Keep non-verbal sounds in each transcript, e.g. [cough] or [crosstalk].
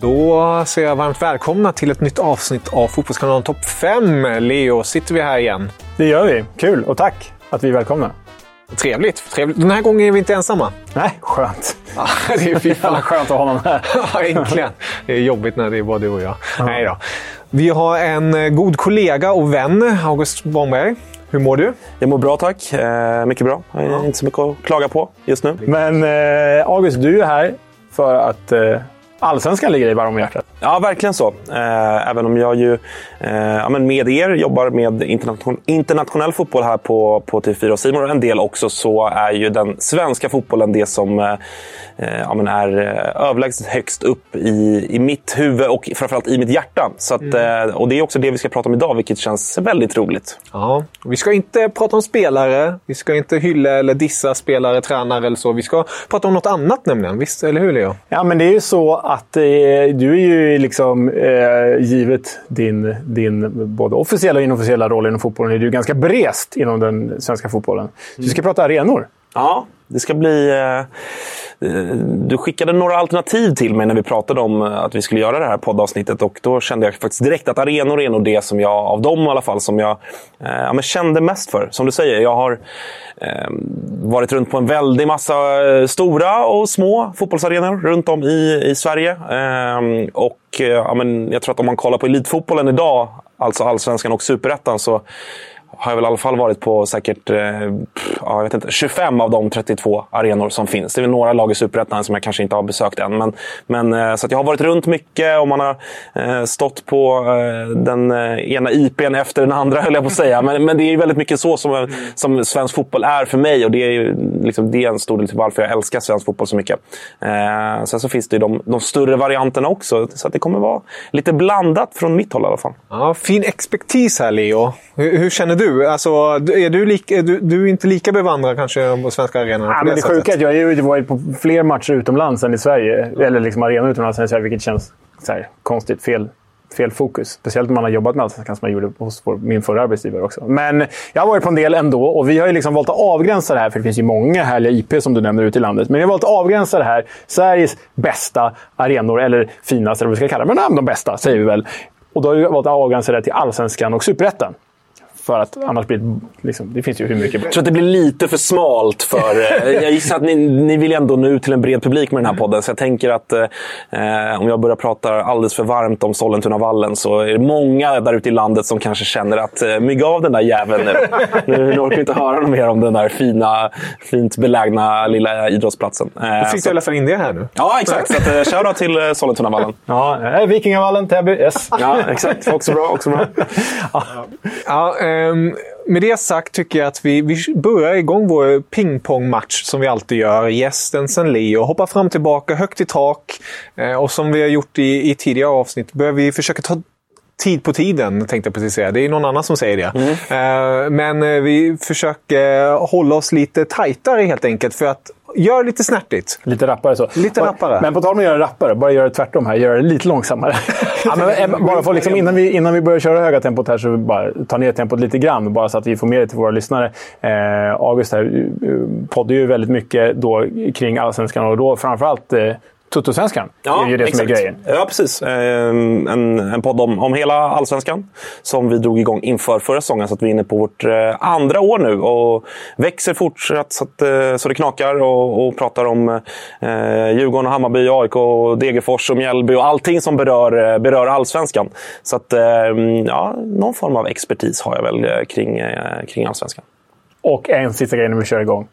Då säger jag varmt välkomna till ett nytt avsnitt av Fotbollskanalen Topp 5. Leo, sitter vi här igen? Det gör vi. Kul och tack att vi är välkomna. Trevligt. Trevligt. Den här gången är vi inte ensamma. Nej, skönt. Ja, det är fan. skönt att ha honom här. [laughs] Ja, äntligen. Det är jobbigt när det är bara du och jag. Ja. Nej då. Vi har en eh, god kollega och vän, August Bomberg. Hur mår du? Jag mår bra tack. Eh, mycket bra. Ja. Inte så mycket att klaga på just nu. Men eh, August, du är här för att eh, Allsvenskan ligger dig varm om hjärtat. Ja, verkligen så. Eh, även om jag ju eh, ja, men med er jobbar med internation internationell fotboll här på, på TV4 och Simon en del också, så är ju den svenska fotbollen det som eh, ja, men är överlägset högst upp i, i mitt huvud och framförallt i mitt hjärta. Så att, mm. Och Det är också det vi ska prata om idag, vilket känns väldigt roligt. Ja, vi ska inte prata om spelare. Vi ska inte hylla eller dissa spelare, tränare eller så. Vi ska prata om något annat nämligen. Visst, eller hur Leo? Ja, men det är ju så att eh, du är ju liksom, eh, givet din, din både officiella och inofficiella roll inom fotbollen, är du ganska brest inom den svenska fotbollen. Mm. Så vi ska prata arenor. Ja, det ska bli... Eh, eh, du skickade några alternativ till mig när vi pratade om eh, att vi skulle göra det här poddavsnittet och då kände jag faktiskt direkt att arenor är nog det som jag, av dem i alla fall, som jag ja, men kände mest för. Som du säger, jag har eh, varit runt på en väldig massa stora och små fotbollsarenor runt om i, i Sverige. Ehm, eh, och ja, men jag tror att om man kollar på elitfotbollen idag, alltså allsvenskan och superettan, så har jag väl i alla fall varit på säkert eh, jag vet inte, 25 av de 32 arenor som finns. Det är väl några lag i Superettan som jag kanske inte har besökt än. Men, men, eh, så jag har varit runt mycket och man har eh, stått på eh, den eh, ena IPn efter den andra, [laughs] höll jag på att säga. Men, men det är väldigt mycket så som, eh, som svensk fotboll är för mig. Och det är, liksom, det är en stor del till varför jag älskar svensk fotboll så mycket. sen så finns det de, de större varianterna också. Så det kommer vara lite blandat från mitt håll i alla fall. Ja, fin expertis här, Leo. Hur, hur känner du? Alltså, är du, lika, du, du är inte lika bevandrad kanske på svenska arenor? Ja, men det sjuka är att jag har varit på fler matcher utomlands än i Sverige. Mm. Eller liksom arenor utomlands än i Sverige, vilket känns här, konstigt. Fel, fel fokus. Speciellt om man har jobbat med Allsvenskan som jag gjorde hos min förra arbetsgivare också. Men jag har varit på en del ändå och vi har ju liksom valt att avgränsa det här, för det finns ju många härliga IP som du nämner ute i landet. Men vi har valt att avgränsa det här. Sveriges bästa arenor, eller finaste, eller vad vi ska kalla det. Men de bästa, säger vi väl. Och då har vi valt att avgränsa det till Allsvenskan och Superettan. För att annars blir det... Liksom, det finns ju hur mycket... Jag tror att det blir lite för smalt för... Eh, [laughs] jag gissar att ni, ni vill ändå nå ut till en bred publik med den här mm. podden. Så jag tänker att eh, om jag börjar prata alldeles för varmt om Sollentunavallen så är det många där ute i landet som kanske känner att eh, mygga av den där jäveln nu. nu, nu orkar vi inte höra något mer om den där fina, fint belägna lilla idrottsplatsen. Eh, fick så... du läsa in det här nu. Ja, exakt. Så att, shoutout till eh, Sollentunavallen. [laughs] Ja, Vikingavallen, Täby. Yes. Ja, exakt. Också bra. Också bra. [laughs] ja. ja Um, med det sagt tycker jag att vi, vi börjar igång vår pingpongmatch som vi alltid gör. Gästen sen Leo hoppar fram och tillbaka, högt i tak. Eh, och som vi har gjort i, i tidigare avsnitt börjar vi försöka ta tid på tiden, tänkte jag precis säga. Det är någon annan som säger det. Mm. Uh, men uh, vi försöker hålla oss lite tajtare helt enkelt. För att Gör lite snärtigt. Lite rappare så. Lite rappare. Men på tal om att göra rappare, bara göra det tvärtom här. Göra det lite långsammare. [laughs] ja, men, eh, bara för liksom, innan, vi, innan vi börjar köra höga tempot här så bara ta ner tempot lite grann. Bara så att vi får med det till våra lyssnare. Eh, August här poddar ju väldigt mycket då kring Allsvenskan och då framförallt eh, Tuttosvenskan ja, är ju det exakt. som är grejen. Ja, precis. Ehm, en, en podd om, om hela allsvenskan som vi drog igång inför förra säsongen. Så att vi är inne på vårt eh, andra år nu och växer fortsatt så, att, eh, så det knakar och, och pratar om eh, Djurgården, och Hammarby, AIK, och Degerfors och Mjällby och allting som berör, eh, berör allsvenskan. Så att, eh, ja, någon form av expertis har jag väl kring, eh, kring allsvenskan. Och en sista grej när vi kör igång.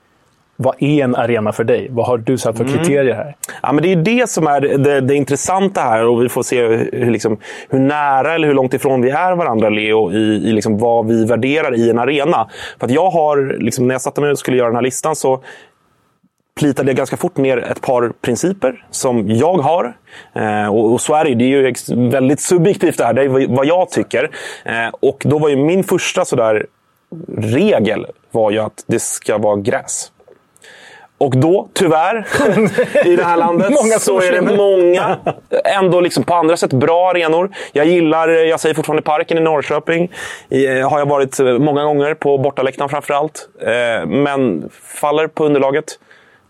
Vad är en arena för dig? Vad har du satt för mm. kriterier här? Ja, men det är det som är det, det intressanta här. Och Vi får se hur, liksom, hur nära eller hur långt ifrån vi är varandra, Leo, i, i liksom vad vi värderar i en arena. För att jag har, liksom, när jag satte mig och skulle göra den här listan så plitade jag ganska fort ner ett par principer som jag har. Eh, och, och, så är det, det är ju väldigt subjektivt det här. Det är vad jag tycker. Eh, och då var ju min första sådär regel var ju att det ska vara gräs. Och då, tyvärr, [laughs] i det här landet så är det många, [laughs] ändå liksom på andra sätt bra arenor. Jag gillar, jag säger fortfarande Parken i Norrköping. Eh, har jag varit många gånger, på bortaläktaren framförallt. Eh, men faller på underlaget.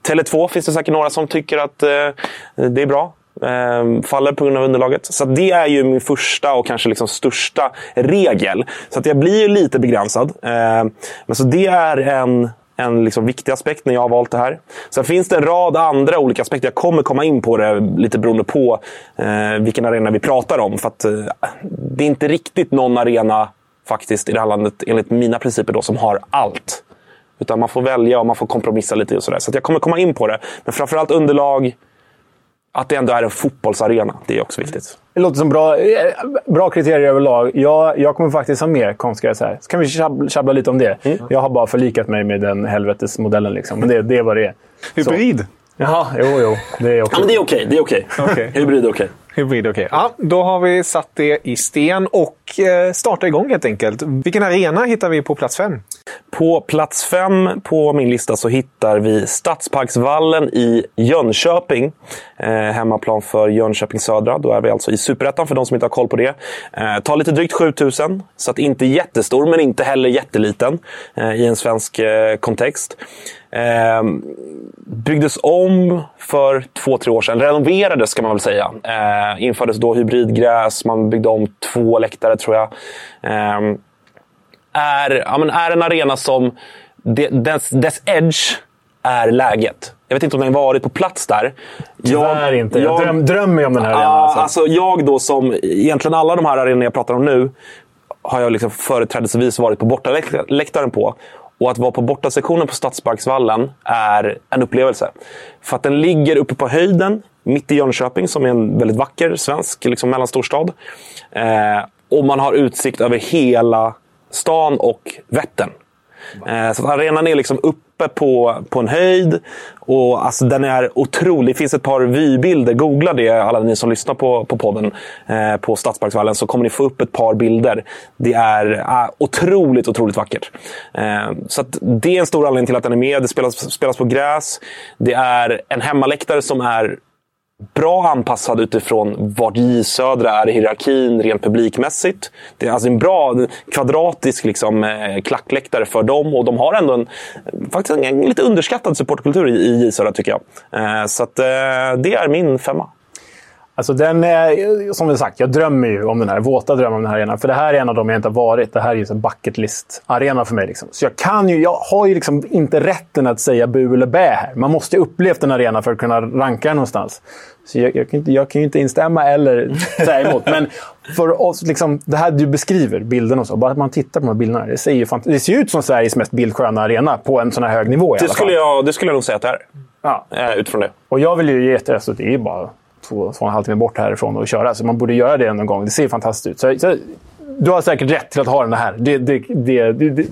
Tele2 finns det säkert några som tycker att eh, det är bra. faller på grund av underlaget. Så det är ju min första och kanske liksom största regel. Så att jag blir ju lite begränsad. men så det är en en liksom viktig aspekt när jag har valt det här. Sen finns det en rad andra olika aspekter. Jag kommer komma in på det lite beroende på eh, vilken arena vi pratar om. För att, eh, det är inte riktigt någon arena faktiskt i det här landet, enligt mina principer, då, som har allt. Utan man får välja och man får kompromissa lite och sådär. Så jag kommer komma in på det. Men framförallt underlag, att det ändå är en fotbollsarena. Det är också viktigt. Det låter som bra, eh, bra kriterier överlag. Jag, jag kommer faktiskt ha mer konstgräs här. Så kan vi tjabbla lite om det. Mm. Jag har bara förlikat mig med den helvetesmodellen. Liksom. Men det, det är vad det är. Hybrid? Jaha, jo, jo. Det är okej. Ja, men det är okej. Det är okej. Okay. Hybrid är okej. Hybrid, okej. Okay. Ja, då har vi satt det i sten och eh, startar igång helt enkelt. Vilken arena hittar vi på plats fem? På plats fem på min lista så hittar vi Stadsparksvallen i Jönköping. Eh, hemmaplan för Jönköping Södra. Då är vi alltså i Superettan för de som inte har koll på det. Eh, tar lite drygt 7000, så att inte jättestor men inte heller jätteliten eh, i en svensk eh, kontext. Eh, byggdes om för två, tre år sedan. Renoverades ska man väl säga. Eh, infördes då hybridgräs, man byggde om två läktare tror jag. Eh, är, ja, men är en arena som dess, dess edge är läget. Jag vet inte om den varit på plats där. Tyvärr jag, inte. Jag, dröm, drömmer om den här arenan. Alltså. alltså. jag då som, egentligen alla de här arenorna jag pratar om nu, har jag liksom företrädesvis varit på bortaläktaren på. Och att vara på bortasektionen på Stadsparksvallen är en upplevelse. För att den ligger uppe på höjden, mitt i Jönköping, som är en väldigt vacker svensk liksom mellanstorstad. Eh, och man har utsikt över hela stan och Vättern. Eh, så arenan är liksom uppe på, på en höjd. Och alltså, Den är otrolig. Det finns ett par vybilder. Googla det, alla ni som lyssnar på, på podden, eh, på Stadsparksvallen, så kommer ni få upp ett par bilder. Det är eh, otroligt, otroligt vackert. Eh, så det är en stor anledning till att den är med. Det spelas, spelas på gräs. Det är en hemmaläktare som är bra anpassad utifrån vart J Södra är i hierarkin rent publikmässigt. Det är alltså en bra kvadratisk liksom, eh, klackläktare för dem och de har ändå en, faktiskt en, lite underskattad supportkultur i, i J Södra tycker jag. Eh, så att, eh, det är min femma. Alltså den är, som sagt, jag drömmer ju om den här. Våta drömmar om den här arenan. För det här är en av dem jag inte har varit. Det här är ju en bucket list-arena för mig. Liksom. Så jag kan ju, jag har ju liksom inte rätten att säga bu eller bä här. Man måste ju upplevt en arena för att kunna ranka den någonstans. Så jag, jag, kan, inte, jag kan ju inte instämma eller säga emot. Men för oss, liksom, det här du beskriver, bilden och så. Bara att man tittar på de här bilderna. Det ser ju det ser ut som Sveriges mest bildsköna arena på en sån här hög nivå i det alla fall. Skulle jag, det skulle jag nog säga att det är. Ja. Utifrån det. Och jag vill ju ge ett... Alltså, det är bara två, två och en halv timme bort härifrån och köra. Så man borde göra det någon gång. Det ser fantastiskt ut. Så, så, du har säkert rätt till att ha den här. Det, det, det, det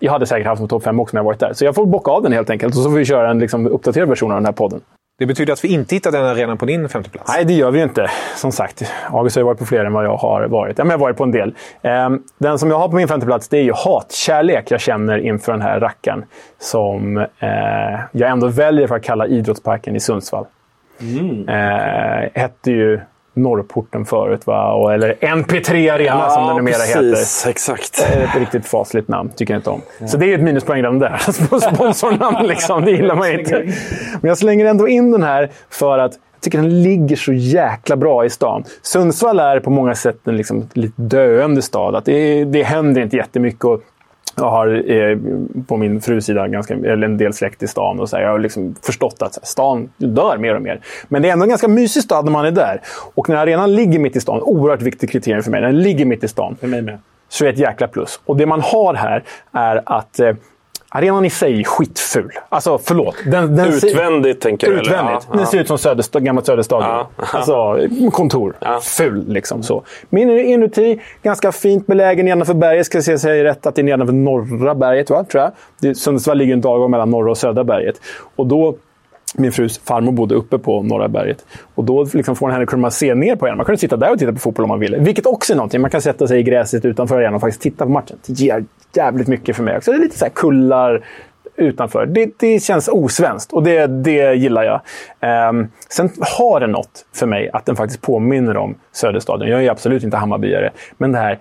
jag hade säkert haft den på topp 5 också när jag varit där. Så jag får bocka av den helt enkelt. Och så får vi köra en liksom, uppdaterad version av den här podden. Det betyder att vi inte hittar den arenan på din femte plats? Nej, det gör vi ju inte. Som sagt, August har ju varit på fler än vad jag har varit. Ja, men jag har varit på en del. Ehm, den som jag har på min femte plats det är ju hatkärlek jag känner inför den här rackaren. Som eh, jag ändå väljer för att kalla Idrottsparken i Sundsvall. Mm. Eh, hette ju Norrporten förut, va? Och, eller NP3 Arena ja, som den numera precis, heter. Exakt. Ett riktigt fasligt namn, tycker jag inte om. Ja. Så det är ett minuspoäng redan där. [laughs] Sponsornamn, [laughs] liksom, det gillar man inte. Men jag slänger ändå in den här för att tycker den ligger så jäkla bra i stan. Sundsvall är på många sätt en liksom, lite döende stad. Att det, det händer inte jättemycket. Och jag har eh, på min frus sida ganska, eller en del släkt i stan. Och så här, jag har liksom förstått att stan dör mer och mer. Men det är ändå en ganska mysig stad när man är där. Och när arenan ligger mitt i stan, oerhört viktigt kriterium för mig, den ligger mitt i stan. För mig med. Så är det ett jäkla plus. Och det man har här är att eh, Arenan i sig är skitful. Alltså, förlåt. Den, den utvändigt, ser, tänker du? Utvändigt. Ja, den ser ut som Söderst gammalt Söderstadion. Ja, alltså, kontor. Ful, liksom. Så. Men inuti, ganska fint belägen nedanför berget. Ska jag säga rätt att det är nedanför norra berget, va? tror jag. Det, Sundsvall ligger en dag mellan norra och södra berget. Och då min frus farmor bodde uppe på Norra berget. Och då liksom får henne kunna se ner på arenan. Man kunde sitta där och titta på fotboll om man ville. Vilket också är någonting. Man kan sätta sig i gräset utanför arenan och faktiskt titta på matchen. Det ger jävligt mycket för mig också. Det är lite så här kullar utanför. Det, det känns osvenskt och det, det gillar jag. Um, sen har det något för mig att den faktiskt påminner om Söderstadion. Jag är absolut inte Hammarbyare. Men det här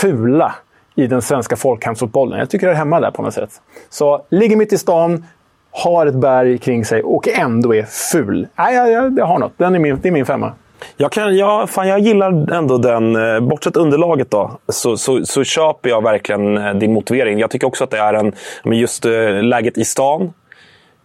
fula i den svenska folkhemsfotbollen. Jag tycker det är hemma där på något sätt. Så ligger mitt i stan, har ett berg kring sig och ändå är ful. Nej, jag, jag, jag har något. Den är min, det är min femma. Jag, kan, jag, fan, jag gillar ändå den. Eh, bortsett underlaget då, så, så, så köper jag verkligen eh, din motivering. Jag tycker också att det är en, men just äh, läget i stan.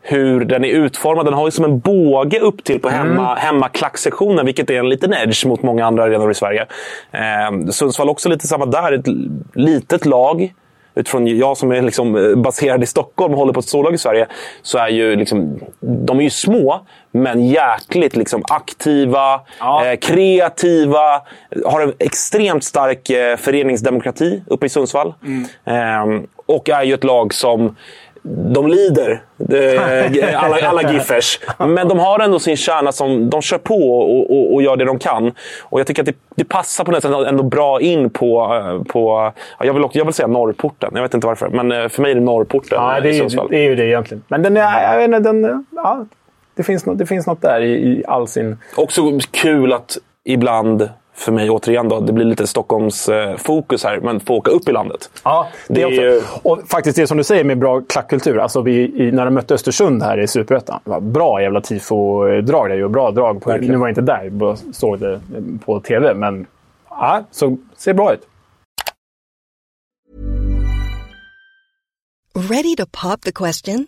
Hur den är utformad. Den har ju som en båge upp till på hemma, mm. hemmaklacksektionen, vilket är en liten edge mot många andra arenor i Sverige. Eh, Sundsvall också lite samma där. Ett litet lag utifrån jag som är liksom eh, baserad i Stockholm och håller på ett storlag i Sverige, så är ju liksom, de är ju små, men jäkligt liksom aktiva, ja. eh, kreativa, har en extremt stark eh, föreningsdemokrati uppe i Sundsvall. Mm. Eh, och är ju ett lag som de lider, alla, alla Giffers. Men de har ändå sin kärna som de kör på och, och, och gör det de kan. Och jag tycker att det, det passar på något sätt ändå bra in på... på jag, vill, jag vill säga norrporten. Jag vet inte varför. Men eh, för mig är det norrporten ja, det, är, ju, det är ju det egentligen. Men den är, jag vet inte, den, ja, det, finns något, det finns något där i, i all sin... Också kul att ibland för mig återigen då, det blir lite Stockholms eh, fokus här, men få åka upp i landet. Ja, det, det är ju... Och faktiskt det som du säger med bra klackkultur. Alltså vi, i, när de mötte Östersund här i Superettan. Bra jävla tifo-drag där och bra drag. På, nu var jag inte där, bara såg det på TV. Men ja, så ser bra ut. Ready to pop the question?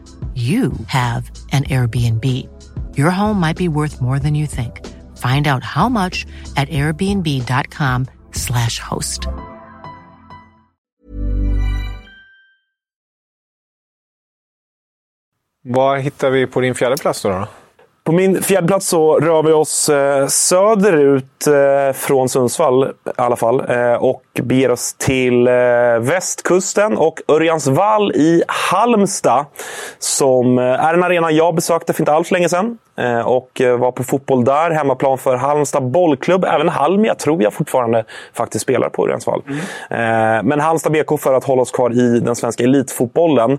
you have an Airbnb. Your home might be worth more than you think. Find out how much at airbnb.com slash host. Vad hittar vi på din fjärde plats då? då? På min fjärde plats så rör vi oss eh, söderut eh, från Sundsvall i alla fall. Eh, och beger oss till västkusten och Örjansvall i Halmstad. Som är en arena jag besökte för inte alls länge sedan. Och var på fotboll där. Hemmaplan för Halmstad bollklubb. Även Halmia tror jag fortfarande faktiskt spelar på Örjansvall. Mm. Men Halmstad BK för att hålla oss kvar i den svenska elitfotbollen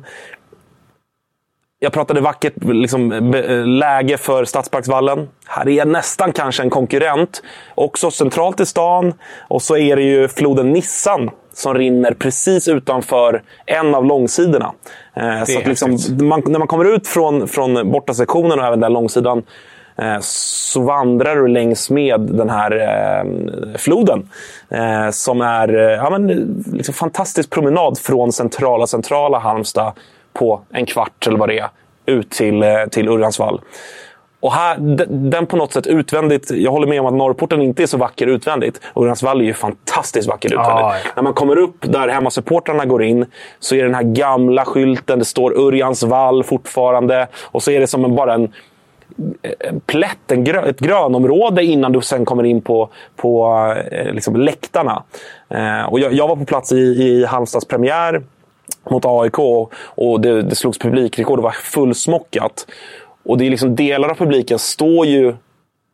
jag pratade vackert liksom, be- läge för Stadsparksvallen. Här är nästan kanske en konkurrent. Också centralt i stan. Och så är det ju floden Nissan som rinner precis utanför en av långsidorna. Eh, så liksom, man, när man kommer ut från, från borta sektionen och även den långsidan eh, så vandrar du längs med den här eh, floden. Eh, som är eh, ja, men, liksom fantastisk promenad från centrala, centrala Halmstad på en kvart eller vad det är, ut till, eh, till Urransvall. Och här, den på något sätt utvändigt, jag håller med om att Norrporten inte är så vacker utvändigt. Urransvall är ju fantastiskt vacker utvändigt. Ja. När man kommer upp där hemmasupportrarna går in så är det den här gamla skylten, det står Urjansvall fortfarande. Och så är det som en, bara en, en plätt, en grö, ett grönområde innan du sen kommer in på, på eh, liksom läktarna. Eh, och jag, jag var på plats i, i Halmstads premiär mot AIK och det, det slogs publikrekord. Det var fullsmockat. Och det är liksom delar av publiken står ju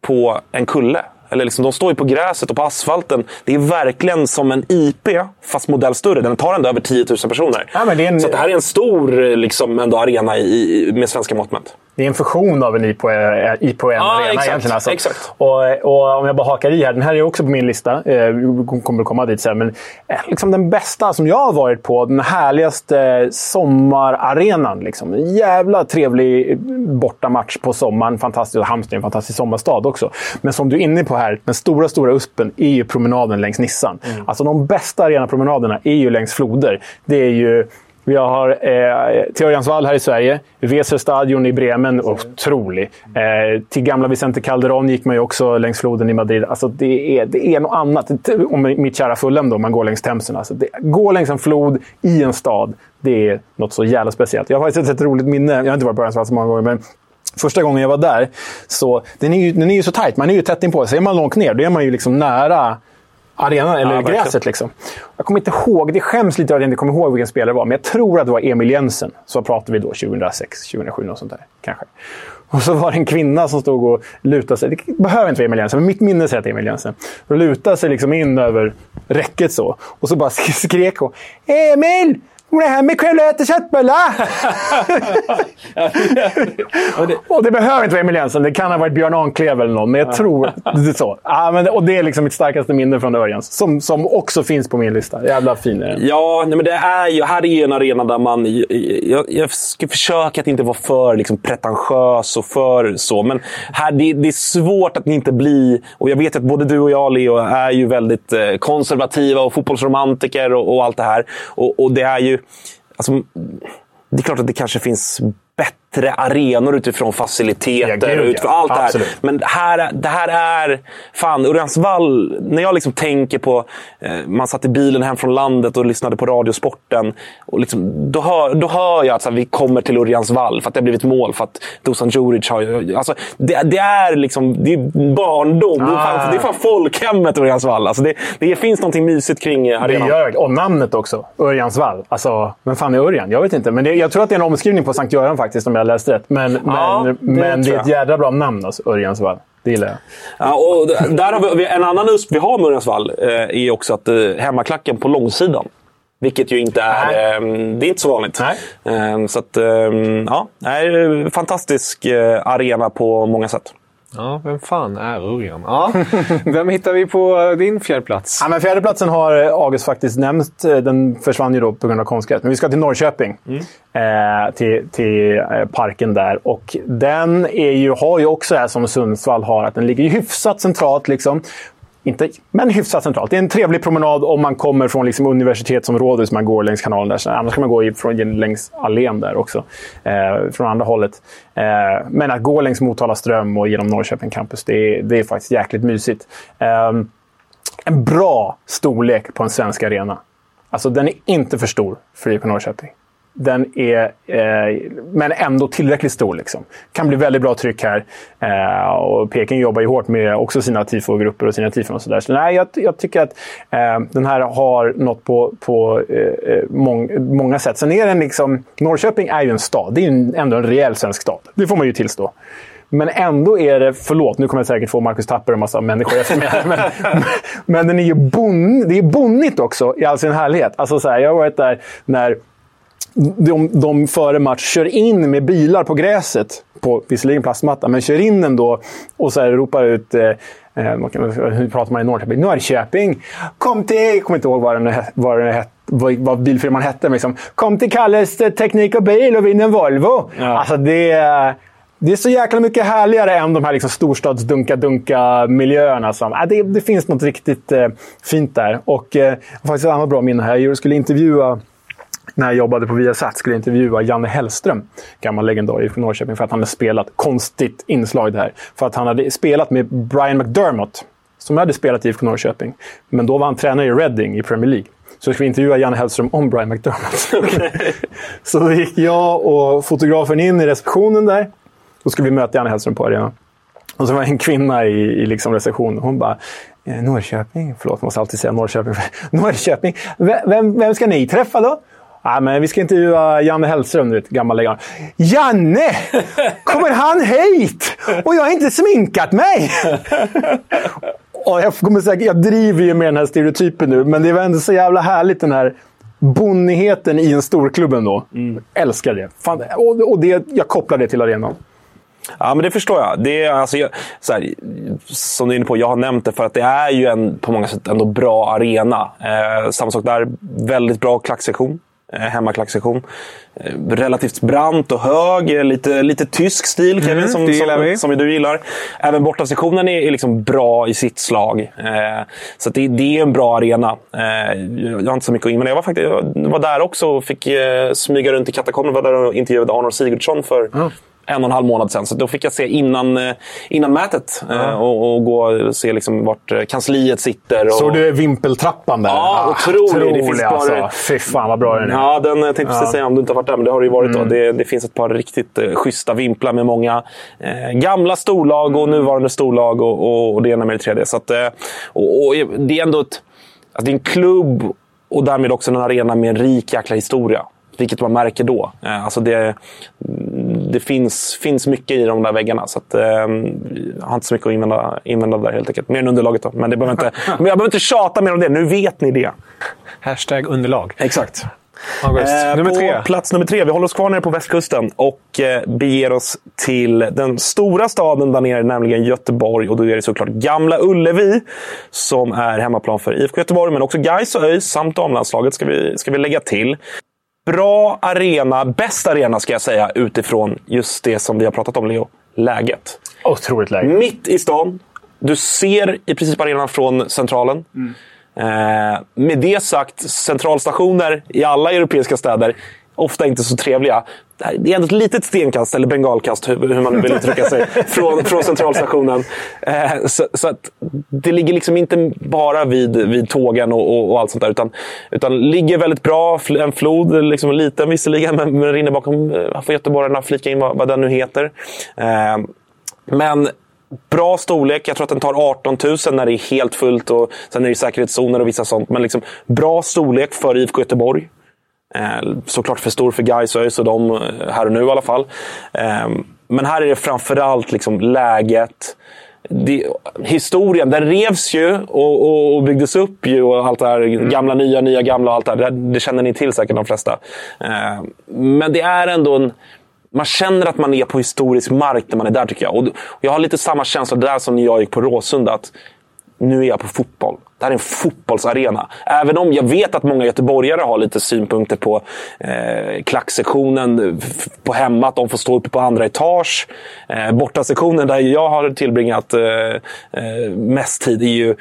på en kulle. Eller liksom, de står ju på gräset och på asfalten. Det är verkligen som en IP, fast modell större. Den tar ändå över 10 000 personer. Ja, en- Så det här är en stor liksom, ändå arena i, i- med svenska mått mätt. Det är en fusion av en IPON Ja, arena exakt, egentligen. Alltså. exakt. Och, och om jag bara hakar i här. Den här är också på min lista. Eh, Vi kommer att komma dit sen. Men eh, liksom den bästa som jag har varit på. Den härligaste sommararenan. Liksom. En jävla trevlig bortamatch på sommaren. Fantastiskt. Halmstad är en fantastisk sommarstad också. Men som du är inne på här. Den stora, stora uspen är ju promenaden längs Nissan. Alltså de bästa arenapromenaderna är ju längs floder. Det är ju... Vi har eh, till här i Sverige. Weserstadion i Bremen, otrolig. Eh, till gamla Vicente Calderón gick man ju också längs floden i Madrid. Alltså det, är, det är något annat. Om mitt kära Fulham då, man går längs Themsen. Alltså det, gå längs en flod i en stad, det är något så jävla speciellt. Jag har faktiskt ett roligt minne. Jag har inte varit på Örjansvall så många gånger, men Första gången jag var där, så den är ju, den är ju så tajt. Man är ju tätt inpå. Så är man långt ner, då är man ju liksom nära arenan, eller verkligen. gräset. Liksom. Jag kommer inte ihåg, det skäms lite att jag inte kommer ihåg vilken spelare det var, men jag tror att det var Emil Jensen. Så pratade vi då 2006, 2007, något sånt där. Kanske. Och så var det en kvinna som stod och lutade sig. Det behöver inte vara Emil Jensen, men mitt minne säger att det är Emil Jensen. Och lutade sig liksom in över räcket så. Och så bara [laughs] skrek hon. Emil! Hon är här med kväll och äter köttbullar! [laughs] och det behöver inte vara Emil Jensen. Det kan ha varit Björn Anklev eller någon, men jag tror det är så. Ja, men, och det är liksom mitt starkaste minne från Örjans. Som, som också finns på min lista. Jävla fin är den. Ja, nej, men det är ju, här är ju en arena där man... Jag, jag ska försöka att inte vara för liksom, pretentiös och för så. Men här, det, det är svårt att inte bli... Och jag vet att både du och jag, Leo, är ju väldigt eh, konservativa och fotbollsromantiker och, och allt det här. Och, och det är ju... Alltså, det är klart att det kanske finns bättre arenor utifrån faciliteter Ja, ja. utifrån allt det här. Absolut. Men här, det här är... Fan, Örjansvall. När jag liksom tänker på... Eh, man satt i bilen hem från landet och lyssnade på Radiosporten. Och liksom, då, hör, då hör jag att här, vi kommer till Örjansvall för att det har blivit mål. För att Dusan Djuric har alltså, det, det är liksom det är barndom. Det, är fan, Ah. det är fan folkhemmet Örjansvall. Alltså, det, det finns någonting mysigt kring eh, Det arenan. gör det. Och namnet också. Örjansvall. Alltså, vem fan är Örjan? Jag vet inte. Men det, jag tror att det är en omskrivning på Sankt Göran faktiskt, jag läste rätt. Men, Ja, men, det men det är ett jädra bra namn, alltså, Örjansvall. Det gillar jag. Ja, och där har vi, en annan USP vi har med Örjansvall eh, är också att eh, hemmaklacken på långsidan. Vilket ju inte är, eh, det är inte så vanligt. Eh, så att, eh, ja, det är fantastisk eh, arena på många sätt. Ja, vem fan är Örjan? Ja, [laughs] vem hittar vi på eh, din fjärdeplats? Ja, men fjärdeplatsen har eh, August faktiskt nämnt. Eh, Den försvann ju då på grund av konstgräs. Men vi ska till Norrköping. Eh, till till parken där. Och den är ju, har ju också det här som Sundsvall har, att den ligger ju hyfsat centralt. Liksom. Inte, men hyfsat centralt. Det är en trevlig promenad om man kommer från liksom universitetsområdet, så man går längs kanalen där. Annars kan man gå från, längs allén där också, eh, från andra hållet. Eh, men att gå längs Motala ström och genom Norrköping campus, det är, det är faktiskt jäkligt mysigt. Eh, en bra storlek på en svensk arena. Alltså den är inte för stor för IFK Norrköping. Den är, eh, men ändå tillräckligt stor. Liksom. Kan bli väldigt bra tryck här. Eh, och Peking jobbar ju hårt med också sina tifogrupper och sina tifon och sådär. Så nej, jag, jag tycker att eh, den här har något på, på eh, eh, mång, många sätt. Sen är den liksom... Norrköping är ju en stad. Det är ju ändå en rejäl svensk stad. Det får man ju tillstå. Men ändå är det, förlåt, nu kommer jag säkert få Marcus Tapper och en massa människor efter mig. här, Men, [laughs] men den är ju bon, det är bonnigt också i all sin härlighet. Alltså så här, jag har varit där när de, de före match kör in med bilar på gräset. På visserligen plastmatta, men kör in ändå och så här ropar ut... Eh, eh, hur pratar man i Norrköping? Norrköping! Kom till... Jag kommer inte ihåg vad, den, vad, den vad, vad bilfirman hette. Men liksom, Kom till Kalles Teknik och Bil och vinn en Volvo! Ja. Alltså det... Det är så jäkla mycket härligare än de här liksom storstadsdunka-dunka-miljöerna. Som, äh, det, det finns något riktigt eh, fint där. Och eh, faktiskt ett annat bra minne här. Jag skulle intervjua när jag jobbade på Viasat skulle jag intervjua Janne Hellström, gammal legendar i Norrköping, för att han hade spelat, konstigt inslag det här, för att han hade spelat med Brian McDermott, som hade spelat i IFK Norrköping. Men då var han tränare i Reading i Premier League. Så skulle vi intervjua Janne Hellström om Brian McDermott. [laughs] så då gick jag och fotografen in i receptionen där. Då skulle vi möta Janne Hellström på arenan. Och så var det en kvinna i, i liksom receptionen. Hon bara eh, Norrköping? Förlåt, jag måste alltid säga Norrköping. [laughs] Norrköping? Vem, vem ska ni träffa då? Nej, men vi ska intervjua Janne Hellström, du gammal legend. Janne! Kommer han hit? Och jag har inte sminkat mig! och jag, kommer säga, jag driver ju med den här stereotypen nu, men det var ändå så jävla härligt den här bonnigheten i en storklubb ändå. Mm. Älskar det. Fan, och, och det. Jag kopplar det till arenan. Ja, men det förstår jag. Det är, alltså, jag, så här, som du är inne på, jag har nämnt det för att det är ju en på många sätt ändå bra arena. Eh, samma sak där. Väldigt bra klacksektion. Eh, hemmaklacksektion. Eh, relativt brant och hög, lite, lite tysk stil Kevin, mm, som, som, som, du gillar. Även bortasektionen är, är liksom bra i sitt slag. Eh, så det, det, är en bra arena. Eh, jag har inte så mycket att invända. Jag var, faktiskt, jag var där också och fick eh, smyga runt i katakomben. Var där och intervjuade Arnold Sigurdsson för mm en och en halv månad sedan. Så då fick jag se innan, eh, innan mätet ja. och, och, gå och se liksom vart eh, kansliet sitter. Och... Såg du vimpeltrappan där? Ja, ah, otrolig. otrolig det finns alltså. bara... Fy fan vad bra den är. Ja, den jag tänkte precis ja. säga om du inte har varit där, men det har det ju varit. Mm. Det, det, finns ett par riktigt eh, schyssta vimplar med många eh, gamla storlag och mm. nuvarande storlag och, och, och det ena med det tredje. Så att, och, och, det är ändå ett, alltså det är en klubb och därmed också en arena med en rik jäkla historia. Vilket man märker då. Alltså det, det finns, finns mycket i de där väggarna. Så att, eh, jag har inte så mycket att invända, invända där helt enkelt. Mer än underlaget då. Men det behöver inte, [laughs] jag behöver inte tjata mer om det. Nu vet ni det. Hashtag underlag. Exakt. August. Eh, nummer på tre. plats nummer tre. Vi håller oss kvar nere på västkusten och eh, beger oss till den stora staden där nere, nämligen Göteborg. Och då är det såklart Gamla Ullevi som är hemmaplan för IFK Göteborg, men också Gais och ÖIS samt damlandslaget ska vi, ska vi lägga till bra arena, bäst arena ska jag säga, utifrån just det som vi har pratat om, Leo. Läget. Otroligt läge. Mitt i stan. Du ser i princip arenan från Centralen. Mm. Eh, med det sagt, centralstationer i alla europeiska städer ofta inte så trevliga. Det är ändå ett litet stenkast, eller bengalkast, hur, man nu vill uttrycka sig, [laughs] från, från centralstationen. Eh, så, så att det ligger liksom inte bara vid, vid tågen och, och, och, allt sånt där, utan, utan ligger väldigt bra. En flod, liksom liten visserligen, men, men rinner bakom. Eh, får göteborgarna flika in vad, vad den nu heter. Eh, men Bra storlek. Jag tror att den tar 18 000 när det är helt fullt. Och sen är det säkerhetszoner och vissa sånt. Men liksom, bra storlek för IFK Göteborg. Eh, såklart för stor för Gais och ÖIS och de eh, här och nu i alla fall. Eh, men här är det framförallt liksom läget. Det, historien, den revs ju och, och, och, byggdes upp ju och allt det här. Mm. Gamla, nya, nya, gamla och allt det här. Det, det känner ni till säkert de flesta. Men det är ändå en... Man känner att man är på historisk mark när man är där tycker jag. Och jag har lite samma känsla där som när jag gick på Råsunda. Att nu är jag på fotboll. Det här är en fotbollsarena. Även om jag vet att många göteborgare har lite synpunkter på eh, klacksektionen på hemma, att de får stå uppe på andra etage. Eh, bortasektionen där jag har tillbringat eh, eh, mest tid är ju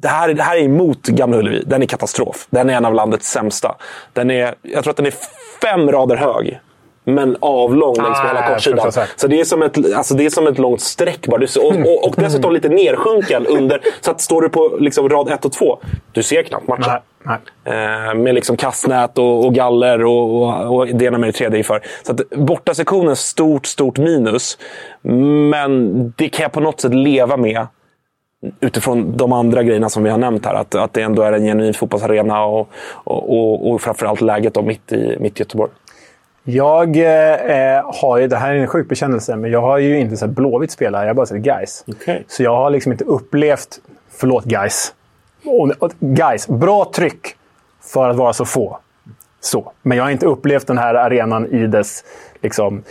det här, det här är emot Gamla Ullevi. Den är katastrof. Den är en av landets sämsta. Den är, jag tror att den är fem rader hög men avlång längs med ah, hela kortsidan. Så det är, som ett, alltså det är som ett långt streck bara. Och, och, och dessutom lite nersjunken under. Så att står du på liksom rad 1 och 2, du ser knappt matchen. Nej, nej. Eh, med liksom kastnät och, och galler och, och, och det ena med det tredje inför. Så att bortasektionen, stort, stort minus. Men det kan jag på något sätt leva med utifrån de andra grejerna som vi har nämnt här. Att, att det ändå är en genuin fotbollsarena och, och, och, och framförallt läget då mitt i, mitt i Göteborg. Jag eh, har ju, det här är en sjuk bekännelse, men jag har ju inte sett Blåvitt spela. Jag har bara sett guys. Okay. Så jag har liksom inte upplevt... Förlåt guys. Och, guys, bra tryck för att vara så få. Så. Men jag har inte upplevt den här arenan i dess liksom,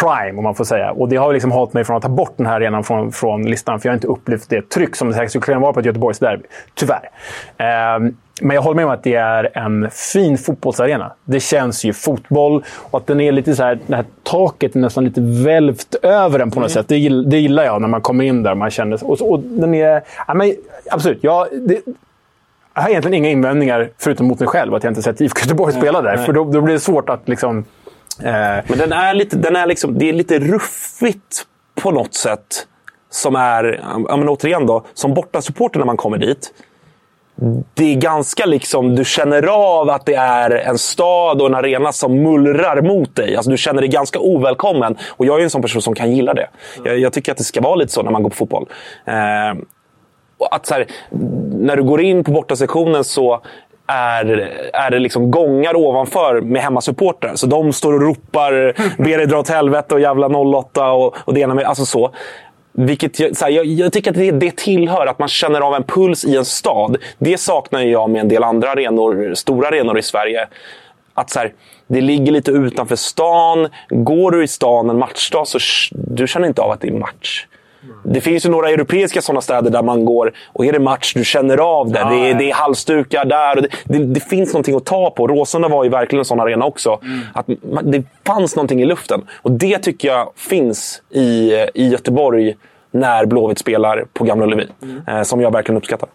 prime, om man får säga. Och det har liksom hållit mig från att ta bort den här arenan från, från listan. För jag har inte upplevt det tryck som det säkert skulle kunna vara på ett Göteborgsderby. Tyvärr. Ehm, men jag håller med om att det är en fin fotbollsarena. Det känns ju fotboll och att den är lite så här, det här taket är nästan lite välvt över den på något sätt. Det, det gillar jag när man kommer in där. Man känner, och, och den är... Ja, men, absolut. Ja, det, jag har egentligen inga invändningar, förutom mot mig själv, att jag inte sett IFK Göteborg spela där. För då, då blir det svårt att liksom... Eh, Men den är lite, den är liksom, det är lite ruffigt på något sätt. Som är, ja, men återigen då, som bortasupporter när man kommer dit. Det är ganska liksom, du känner av att det är en stad och en arena som mullrar mot dig. Alltså, du känner dig ganska ovälkommen. Och jag är en sån person som kan gilla det. Jag, jag tycker att det ska vara lite så när man går på fotboll. Eh, och att så här, när du går in på bortasektionen så är, är det liksom gångar ovanför med hemmasupportrar. Så de står och ropar ber dig dra åt helvete” och “Jävla 08” och, och det ena med... Alltså så. Vilket jag, så här, jag, jag tycker att det, det tillhör, att man känner av en puls i en stad. Det saknar jag med en del andra arenor, stora arenor i Sverige. Att så här, det ligger lite utanför stan. Går du i stan en matchdag så du känner inte av att det är match. Det finns ju några europeiska sådana städer där man går och är det match, du känner av det. Ja, det, är, det är halsdukar där. Och det, det, det finns någonting att ta på. Råsunda var ju verkligen en sån arena också. Att man, det fanns någonting i luften. Och det tycker jag finns i, i Göteborg när Blåvitt spelar på Gamla Ullevi. Eh, som jag verkligen uppskattar.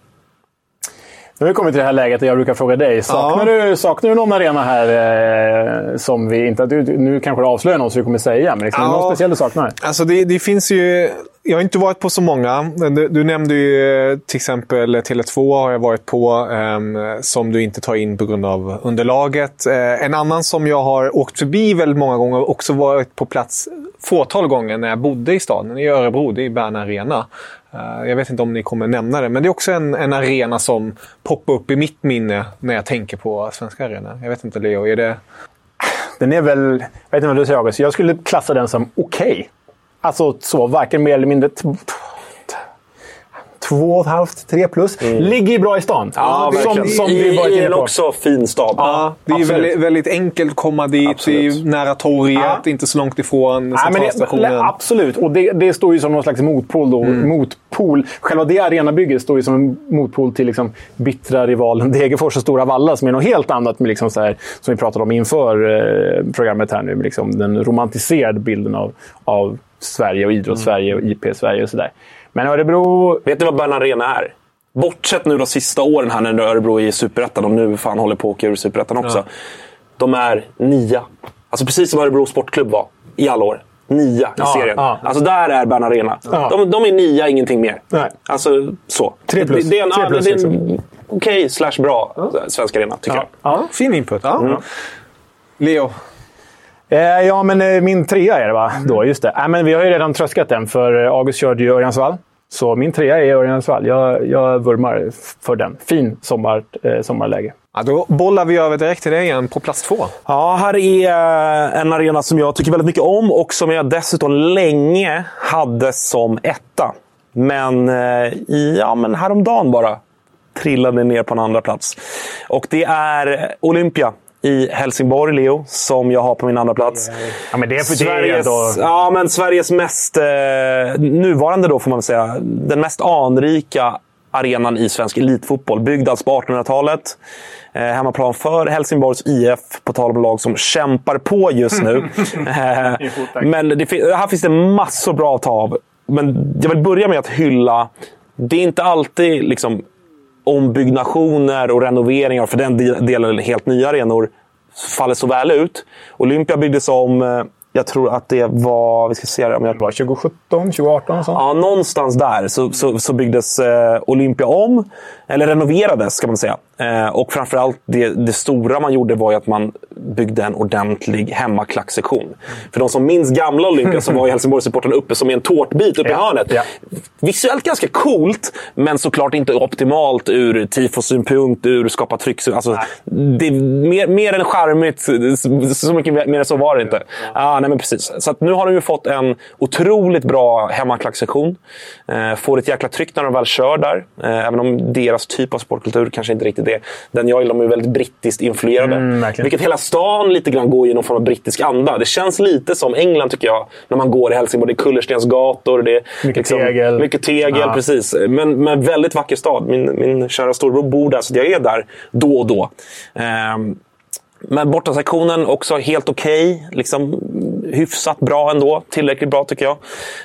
Nu har vi kommit till det här läget där jag brukar fråga dig. Saknar, du, saknar du någon arena här eh, som vi inte... Nu kanske du avslöjar någon som vi kommer säga, men liksom, Ja. någon speciell du saknar? Alltså det, det finns ju... Jag har inte varit på så många. Du, du nämnde ju eh, till exempel Tele2 har jag varit på, ehm, som du inte tar in på grund av underlaget. Eh, en annan som jag har åkt förbi väldigt många gånger och också varit på plats fåtal gånger när jag bodde i staden, i Örebro, det är Bern Arena. Eh, jag vet inte om ni kommer nämna det, men det är också en, en arena som poppar upp i mitt minne när jag tänker på svenska arenor. Jag vet inte Leo, är det... Den är väl... Jag vet inte vad du säger August. Jag skulle klassa den som okej. Alltså så, varken mer eller mindre t- t- Två och ett halvt, tre plus. Ligger ju bra i stan. som, verkligen. som I, vi varit I en på. också fin stad. Ja, det är väldigt, väldigt enkelt att komma dit. Absolut. Det är nära torget, Ja. inte så långt ifrån det, centralstationen. absolut, och det, det står ju som någon slags motpol. Då. Mm. motpol. Själva det arenabygget står ju som en motpol till liksom bittra rivalen Degerfors och Stora Valla som är något helt annat med liksom så här, som vi pratade om inför eh, programmet här nu. Med liksom den romantiserade bilden av, av Sverige och idrotts-Sverige och IP-Sverige och sådär. Men Örebro... Vet ni vad Bern Arena är? Bortsett nu de sista åren här när Örebro är i Superettan och nu fan håller på att åka ur Superettan också. De är nia. Alltså precis som Örebro Sportklubb var i alla år. Nia i Ja, serien. ja. Alltså där är Bern Arena. Ja. De, de är nia, ingenting mer. Nej. Alltså så. Tre plus. Det, det är en, Tre ja, plus, det är en liksom. okej slash bra svensk arena, tycker jag. Ja. Fin input. Ja. Leo. Eh, ja, men eh, min trea är det va? Då, just det. Äh, men vi har ju redan tröskat den, för eh, August körde ju Örjansvall. Så min trea är Örjansvall. Jag, jag vurmar för den. Fin sommar, eh, sommarläge. Ja, då bollar vi över direkt till dig igen på plats två. Ja, här är eh, en arena som jag tycker väldigt mycket om och som jag dessutom länge hade som etta. Men, eh, ja, men häromdagen bara trillade ner på en andra plats. Och det är Olympia i Helsingborg, Leo, som jag har på min andra plats. Ja, men det är för Sveriges, det ändå... ja, men Sveriges mest, eh, nuvarande då får man väl säga, den mest anrika arenan i svensk elitfotboll. Byggd alltså på 1800-talet. Eh, hemmaplan för Helsingborgs IF, på tal om lag som kämpar på just nu. [laughs] eh, men det, här finns det massor bra att ta av. Men jag vill börja med att hylla, det är inte alltid liksom ombyggnationer och renoveringar, för den de- delen helt nya arenor, faller så väl ut. Olympia byggdes om, eh, jag tror att det var, vi ska se om jag Var 2017, 2018 och sånt? Ja, någonstans där så, så, så byggdes eh, Olympia om. Eller renoverades, ska man säga. Eh, och framförallt, det, det stora man gjorde var att man byggde en ordentlig hemmaklacksektion. För de som minns gamla Olympia så var ju Helsingborgssupportrarna uppe som i en tårtbit uppe i Ja, hörnet. ja. Visuellt ganska coolt, men såklart inte optimalt ur tifosynpunkt, ur skapa tryck. Alltså, det är mer, mer än charmigt. Så mycket mer än så var det inte. Ah, nej, men precis. Så nu har de ju fått en otroligt bra hemmaklacksektion. Eh, får ett jäkla tryck när de väl kör där. Eh, även om deras typ av sportkultur kanske inte riktigt är den jag gillar. Är väldigt brittiskt influerade. Mm. Vilket hela stan lite grann går i någon form av brittisk anda. Det känns lite som England tycker jag. När man går i Helsingborg. Det är kullerstensgator. Det är Mycket tegel. Mycket tegel, Ja. precis. Men, men väldigt vacker stad. Min, min kära storbror bor där, så jag är där då och då. Ehm, men bortasektionen också helt okej. Liksom, hyfsat bra ändå. Tillräckligt bra tycker jag.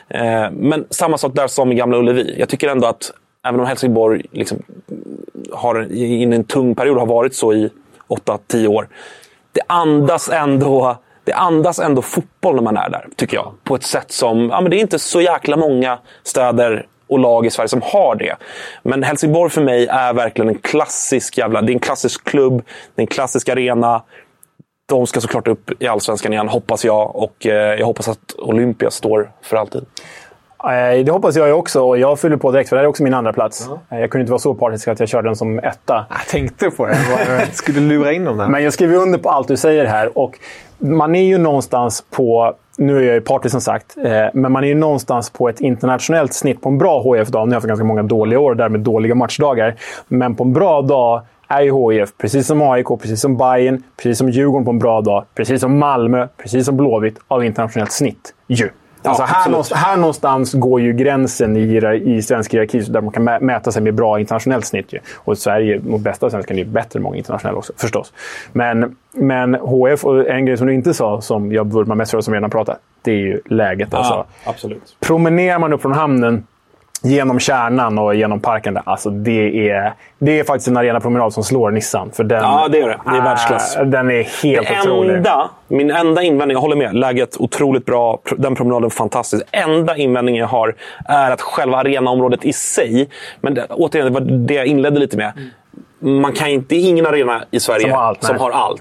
Ehm, men samma sak där som i Gamla Ullevi. Jag tycker ändå att även om Helsingborg liksom, har in en tung period har varit så i 8-10 år. Det andas ändå det andas ändå fotboll när man är där, tycker jag. På ett sätt som... Ja, men det är inte så jäkla många städer och lag i Sverige som har det. Men Helsingborg för mig är verkligen en klassisk jävla... Det är en klassisk klubb, det är en klassisk arena. De ska såklart upp i Allsvenskan igen, hoppas jag. Och eh, jag hoppas att Olympia står för alltid. Eh, Det hoppas jag också och jag fyller på direkt för det här är också min andra plats. Eh, Jag kunde inte vara så partisk att jag körde den som etta. Jag tänkte på det. Jag skulle lura in dem där. Men jag skriver under på allt du säger här. Och man är ju någonstans på, nu är jag ju partisk som sagt, eh, men man är ju någonstans på ett internationellt snitt på en bra HIF-dag. Nu har jag haft ganska många dåliga år och därmed dåliga matchdagar. Men på en bra dag är ju HIF, precis som AIK, precis som Bayern, precis som Djurgården på en bra dag, precis som Malmö, precis som Blåvitt, av internationellt snitt. Ju. Alltså här, någonstans, här någonstans går ju gränsen i, i svensk hierarki där man kan mä- mäta sig med bra internationellt snitt. Ju. Och Sverige, mot bästa svenskan, är ju bättre än många internationella också, förstås. Men, men HF, och en grej som du inte sa, som jag vurmar mest för, som vi redan pratat, det är ju läget. Alltså. absolut. Promenerar man upp från hamnen genom kärnan och genom parken, där, alltså det är, det är faktiskt en arenapromenad som slår Nissan. För den, Ja, det är det. Det är världsklass. äh, Den är helt Det otrolig. enda, min enda invändning, jag håller med, läget otroligt bra, den promenaden fantastisk. Enda invändningen jag har är att själva arenaområdet i sig, men det, återigen, det var det jag inledde lite med. Man kan inte, det är ingen arena i Sverige Som har allt. som har allt.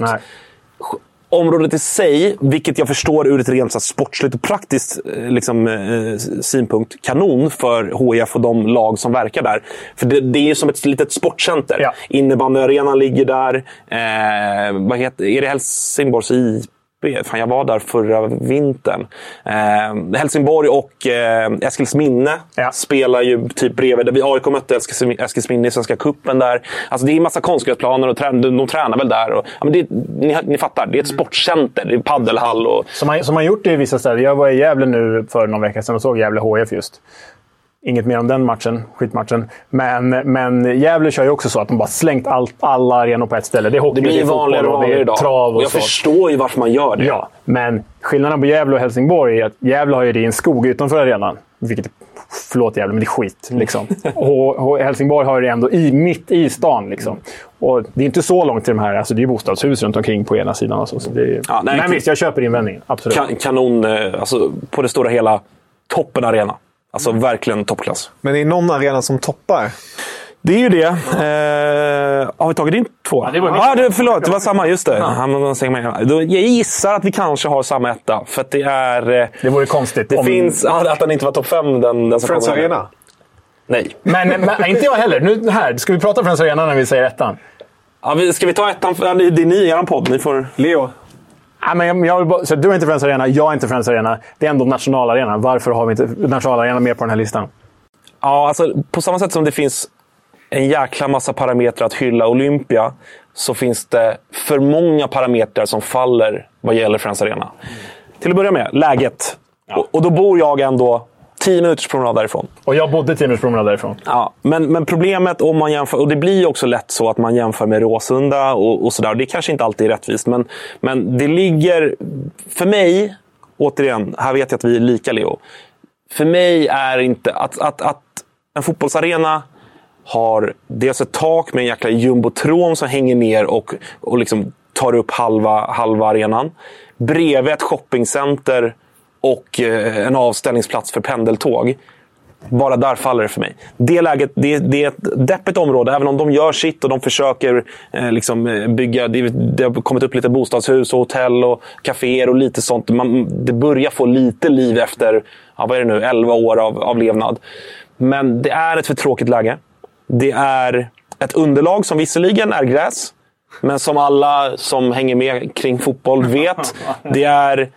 Området i sig, vilket jag förstår ur ett rent så sportsligt och praktiskt eh, liksom, eh, synpunkt, kanon för HIF och de lag som verkar där. För det, det är som ett litet sportcenter. Ja. Innebandyarenan ligger där. Eh, vad heter, är det Helsingborgs IP? Fan, jag var där förra vintern. Eh, Helsingborg och eh, Eskilsminne Ja. spelar ju typ bredvid. Där vi AIK mötte Eskilsmin- Eskilsminne i Svenska cupen där. Alltså det är massa konstgräsplaner och trä- de, de tränar väl där. Och, ja, men det, ni, ni fattar, det är ett sportcenter. Det är paddelhall och... Som man, som man gjort det i vissa städer. Jag var i Gävle nu för någon vecka sedan och såg Gävle HF just. Inget mer om den matchen, skitmatchen. Men, men Gävle kör ju också så att de bara slängt allt, alla arenor på ett ställe. Det är hockey, Det blir det är fotboll och det är idag. trav och, jag så. förstår ju varför man gör det. Ja, men skillnaden på Gävle och Helsingborg är att Gävle har ju det i en skog utanför arenan. Vilket, förlåt Gävle, men det är skit. Liksom. [laughs] och, och Helsingborg har ju det ändå i, mitt i stan. Liksom. Och det är inte så långt till de här. Alltså, det är ju bostadshus runt omkring på ena sidan. Och så, är, Ja, nej, men visst, jag köper invändningen. Absolut. Kan, kanon, eh, alltså, på det stora hela, toppen arena. Alltså verkligen toppklass. Men det är någon arena som toppar. Det är ju det. Eh, har vi tagit in två? Ja, det var ah, det, Förlåt, det var samma. Just det. Ja. med. Jag gissar att vi kanske har samma etta. För att det är... eh, Det vore konstigt. Det om- finns... Att den inte var topp fem, den, den som Friends. Arena. Nej. Men, men inte jag heller. Nu, här, ska vi prata Friends Arena när vi säger ettan? Ja, vi- ska vi ta ettan? Det är ni i er podd. Ni får... Leo. Ja, men jag, så du är inte Friends Arena, jag är inte Friends Arena. Det är ändå nationalarena. Varför har vi inte nationalarena med på den här listan? Ja, alltså, på samma sätt som det finns en jäkla massa parametrar att hylla Olympia, så finns det för många parametrar som faller vad gäller Friends Arena. Till att börja med, läget. Och, och då bor jag ändå 10 minuters promenad därifrån. Och jag bodde 10 minuters promenad därifrån. Ja, men, men problemet om man jämför, och det blir också lätt så att man jämför med Råsunda och, och sådär. Det kanske inte alltid är rättvist, men, men det ligger... För mig, återigen, här vet jag att vi är lika Leo. För mig är inte att, att, att en fotbollsarena har dels ett tak med en jäkla jumbotron som hänger ner och, och liksom tar upp halva, halva arenan. Bredvid ett shoppingcenter och eh, en avställningsplats för pendeltåg Bara där faller det för mig. Det läget, det, det är ett deppigt område, även om de gör sitt och de försöker eh, liksom, eh, bygga... Det, det, har kommit upp lite bostadshus, och hotell och kaféer och lite sånt. Man, det börjar få lite liv efter ja, vad är det nu, 11 år av, av levnad. Men det är ett för tråkigt läge. Det är ett underlag som visserligen är gräs, men som alla som hänger med kring fotboll vet, [laughs] det är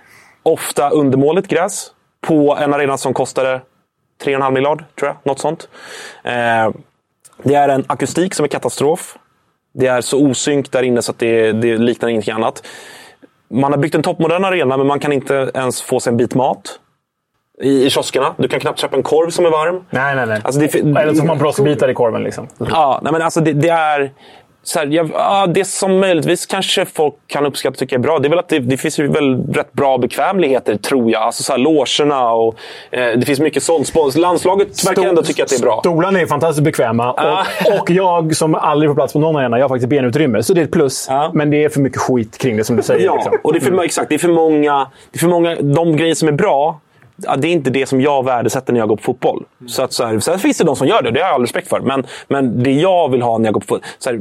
ofta undermåligt gräs på en arena som kostade 3,5 miljard, tror jag. Något sånt. Eh, det är en akustik som är katastrof. Det är så osynk där inne så att det, det liknar ingenting annat. Man har byggt en toppmodern arena, men man kan inte ens få sig en bit mat i, i kioskerna. Du kan knappt köpa en korv som är varm. Nej, nej, nej. Alltså det, Eller så får man blåsbitar i korven. Liksom. Ja, nej, men alltså det, det är... Så här, jag, ja, det som möjligtvis kanske folk kan uppskatta och tycka är bra, det är väl att det, det finns ju väl rätt bra bekvämligheter, tror jag. Alltså så här, logerna och eh, det finns mycket sånt. Spons. Landslaget verkar ändå tycka att det är bra. Stolarna är fantastiskt bekväma. Ah. Och, och jag som aldrig får plats på någon arena, jag har faktiskt benutrymme. Så det är ett plus. Ja. Men det är för mycket skit kring det, som du säger. Ja, liksom. och det är för, exakt. Det är för många... Det är för många de grejer som är bra, ja, det är inte det som jag värdesätter när jag går på fotboll. Så att, så här, sen finns det de som gör det, det har jag all respekt för. Men, men det jag vill ha när jag går på fotboll, så här,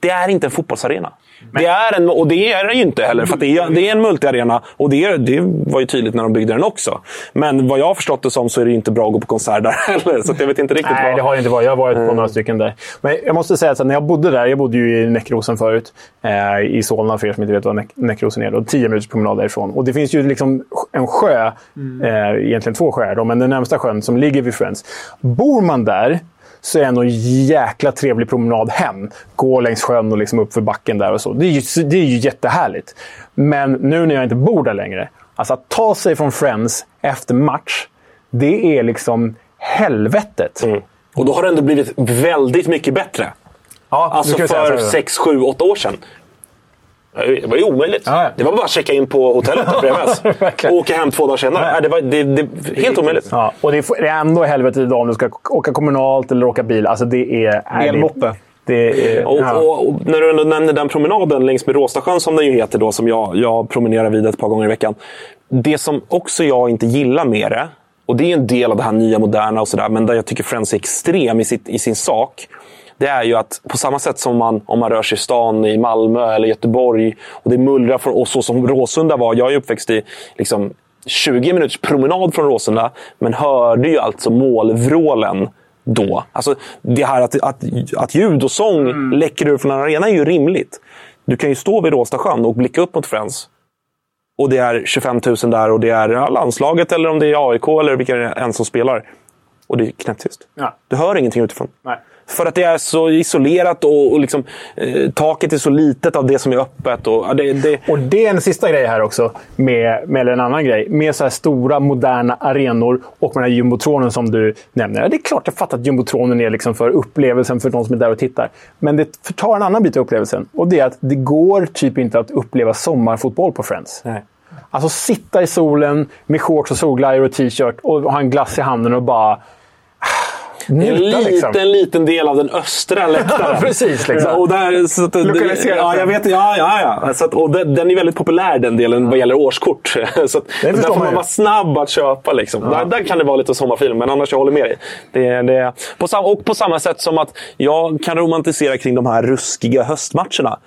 det är inte en fotbollsarena. Det är en, och det är det ju inte heller, för det, är, det är en multiarena. Och det, är, det var ju tydligt när de byggde den också. Men vad jag har förstått det som så är det inte bra att gå på konsert där [laughs] heller. Så jag vet inte riktigt Nej, vad... det har det inte varit. Jag har varit på några stycken där. Men jag måste säga att när jag bodde där, jag bodde ju i Näckrosen förut, eh, i Solna för er som inte vet vad Näck- Näckrosen är. Då, tio minuters promenad därifrån. Och det finns ju liksom en sjö, eh, egentligen två sjöar, då, men den närmsta sjön som ligger vid Friends. Bor man där så är det en jäkla trevlig promenad hem. Gå längs sjön och liksom upp för backen där och så. Det är ju, det är ju jättehärligt. Men nu när jag inte bor där längre, alltså att ta sig från Friends efter match, det är liksom helvetet. Mm. Och då har det ändå blivit väldigt mycket bättre. Ja, Alltså för så. 6, 7, 8 år sedan. Det var ju omöjligt. Ja, ja. Det var bara att checka in på hotellet på PMS. [laughs] Och åka hem två dagar senare. Nej, det var det, det, helt omöjligt. Ja, och det är, ändå helvete idag om du ska åka kommunalt eller åka bil. Alltså det är... är Elmoppe. Det är, Och, ja. och, och när du ändå nämner den promenaden längs med Råstasjön, som den ju heter, då, som jag, jag promenerar vid ett par gånger i veckan. Det som också jag inte gillar med det, och det är en del av det här nya moderna och sådär, men där jag tycker Friends är extrem i, sitt, i sin sak. Det är ju att på samma sätt som man, om man rör sig i stan i Malmö eller Göteborg och det mullrar, för, och så som Råsunda var. Jag är uppväxt i liksom, 20 minuters promenad från Råsunda, men hörde ju alltså målvrålen då. Alltså, det här att, att, att ljud och sång läcker ur från en arena är ju rimligt. Du kan ju stå vid Råstasjön och blicka upp mot Friends. Och det är 25 000 där och det är ja, landslaget eller om det är AIK eller vilka det är än som spelar. Och det är knäpptyst. Ja. Du hör ingenting utifrån. Nej. För att det är så isolerat och, och liksom, eh, taket är så litet av det som är öppet. Och, ja, det, det, Och det är en sista grej här också, med, med eller en annan grej. Med så här stora, moderna arenor och med den här jumbotronen som du nämner. Ja, Det är klart jag fattar att jumbotronen är liksom för upplevelsen för de som är där och tittar. Men det förtar en annan bit av upplevelsen. Och det är att det går typ inte att uppleva sommarfotboll på Friends. Nej. Alltså sitta i solen med shorts och solglajjor och t-shirt och ha en glass i handen och bara... en Njuta, liten, liksom. liten del av den östra läktaren. [laughs] Precis, liksom. Och där, så att, det- Lokaliserat Ja, jag den. vet. Ja, ja, ja. Så att, och den, den är väldigt populär den delen vad gäller årskort. [laughs] Så att, förstår där får man ju. vara snabb att köpa. Liksom. Där, där kan det vara lite sommarfilm, men annars jag håller med dig. Det, det, på sam, och på samma sätt som att jag kan romantisera kring de här ruskiga höstmatcherna.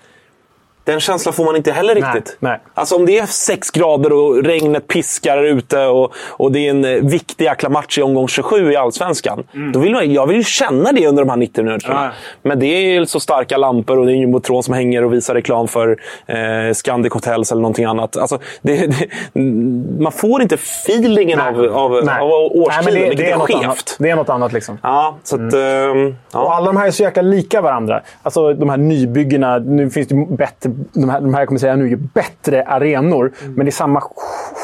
Den känslan får man inte heller Nej, riktigt. nej. Alltså om det är sex grader och regnet piskar ute och, och det är en eh, viktig jäkla match i omgång 27 i Allsvenskan. Då vill man, jag vill ju känna det under de här 90 minuterna. Mm. Ja. Men det är så starka lampor och det är en jumbotron som hänger och visar reklam för eh, Scandic Hotels eller någonting annat. Alltså, det, [laughs] det, man får inte feelingen av, av, Nej. av årstiden, Nej, men vilket är, något skevt. Annat. Det är något annat liksom. Ja, så att, ehm, ja. Och alla de här är så jäkla lika varandra. Alltså de här nybyggena. Nu finns det bättre, de här, de här kommer säga nu, ju bättre arenor. Men det är samma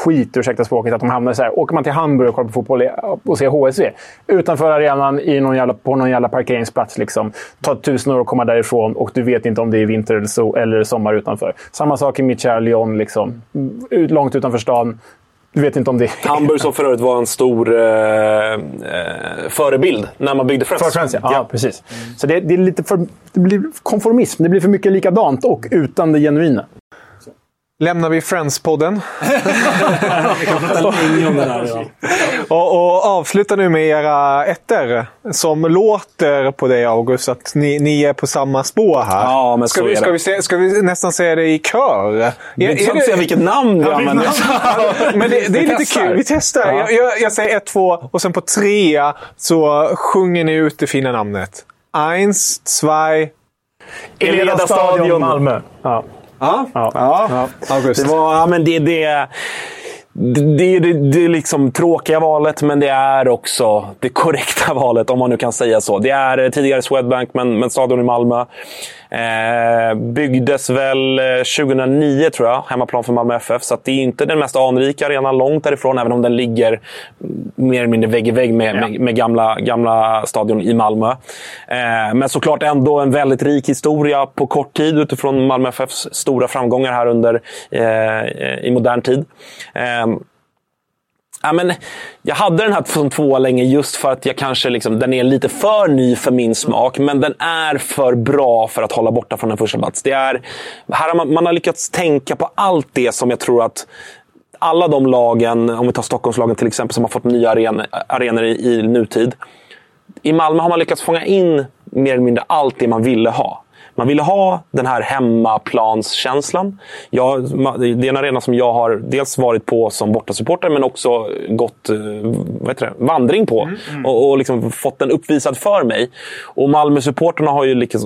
skit, ursäkta språket, att de hamnar så här. Åker man till Hamburg och kollar på fotboll och ser HSV. Utanför arenan i någon jävla, på någon jävla parkeringsplats. Liksom. Tar tusen år att komma därifrån och du vet inte om det är vinter eller, so eller sommar utanför. Samma sak i mitt kära Lyon. Liksom. Ut, långt utanför stan. Du vet inte om det. Hamburg som för övrigt var en stor eh, eh, förebild när man byggde Friends. För Friends, ja. ja. precis. Så det, det, är lite för, det blir konformism. Det blir för mycket likadant och utan det genuina. Lämnar vi Friends-podden. Vi kan prata länge om det här. Ja. [laughs] Och, och avslutar nu med era ettor. Som låter på dig, August, att ni, ni är på samma spår här. Ja, men ska så vi, är ska det. vi, se, ska vi nästan säga det i kör? Är, Det är intressant att se vilket namn vi använder. [laughs] Men det, det är lite testar. kul. Vi testar. Ja. Jag, jag, jag säger ett, två och sen på trea så sjunger ni ut det fina namnet. Eins, zwei... Eleda stadion, Malmö. Ja. Ja. Ja, August. Det var, ja, men det, det, det, det, det, det är liksom tråkiga valet, men det är också det korrekta [laughs] valet, om man nu kan säga så. Det är eh, tidigare Swedbank, men, men stadion i Malmö. Eh, byggdes väl eh, 2009, tror jag, hemmaplan för Malmö FF. Så det är inte den mest anrika arenan långt därifrån, även om den ligger mer eller mindre vägg i vägg med, med, med gamla, gamla stadion i Malmö. Eh, men såklart ändå en väldigt rik historia på kort tid utifrån Malmö FFs stora framgångar här under eh, i modern tid. Eh, Ja, men jag hade den här som tvåa länge just för att jag kanske liksom, den är lite för ny för min smak. Men den är för bra för att hålla borta från en första plats. Det är, här har man, man har lyckats tänka på allt det som jag tror att alla de lagen, om vi tar Stockholmslagen till exempel, som har fått nya arenor, arenor i, i nutid. I Malmö har man lyckats fånga in mer eller mindre allt det man ville ha. Man ville ha den här hemmaplanskänslan. Jag, det är en arena som jag har dels varit på som bortasupporter men också gått eh, det, vandring på. Och, och liksom fått den uppvisad för mig. Och Malmö-supporterna har ju lyckats...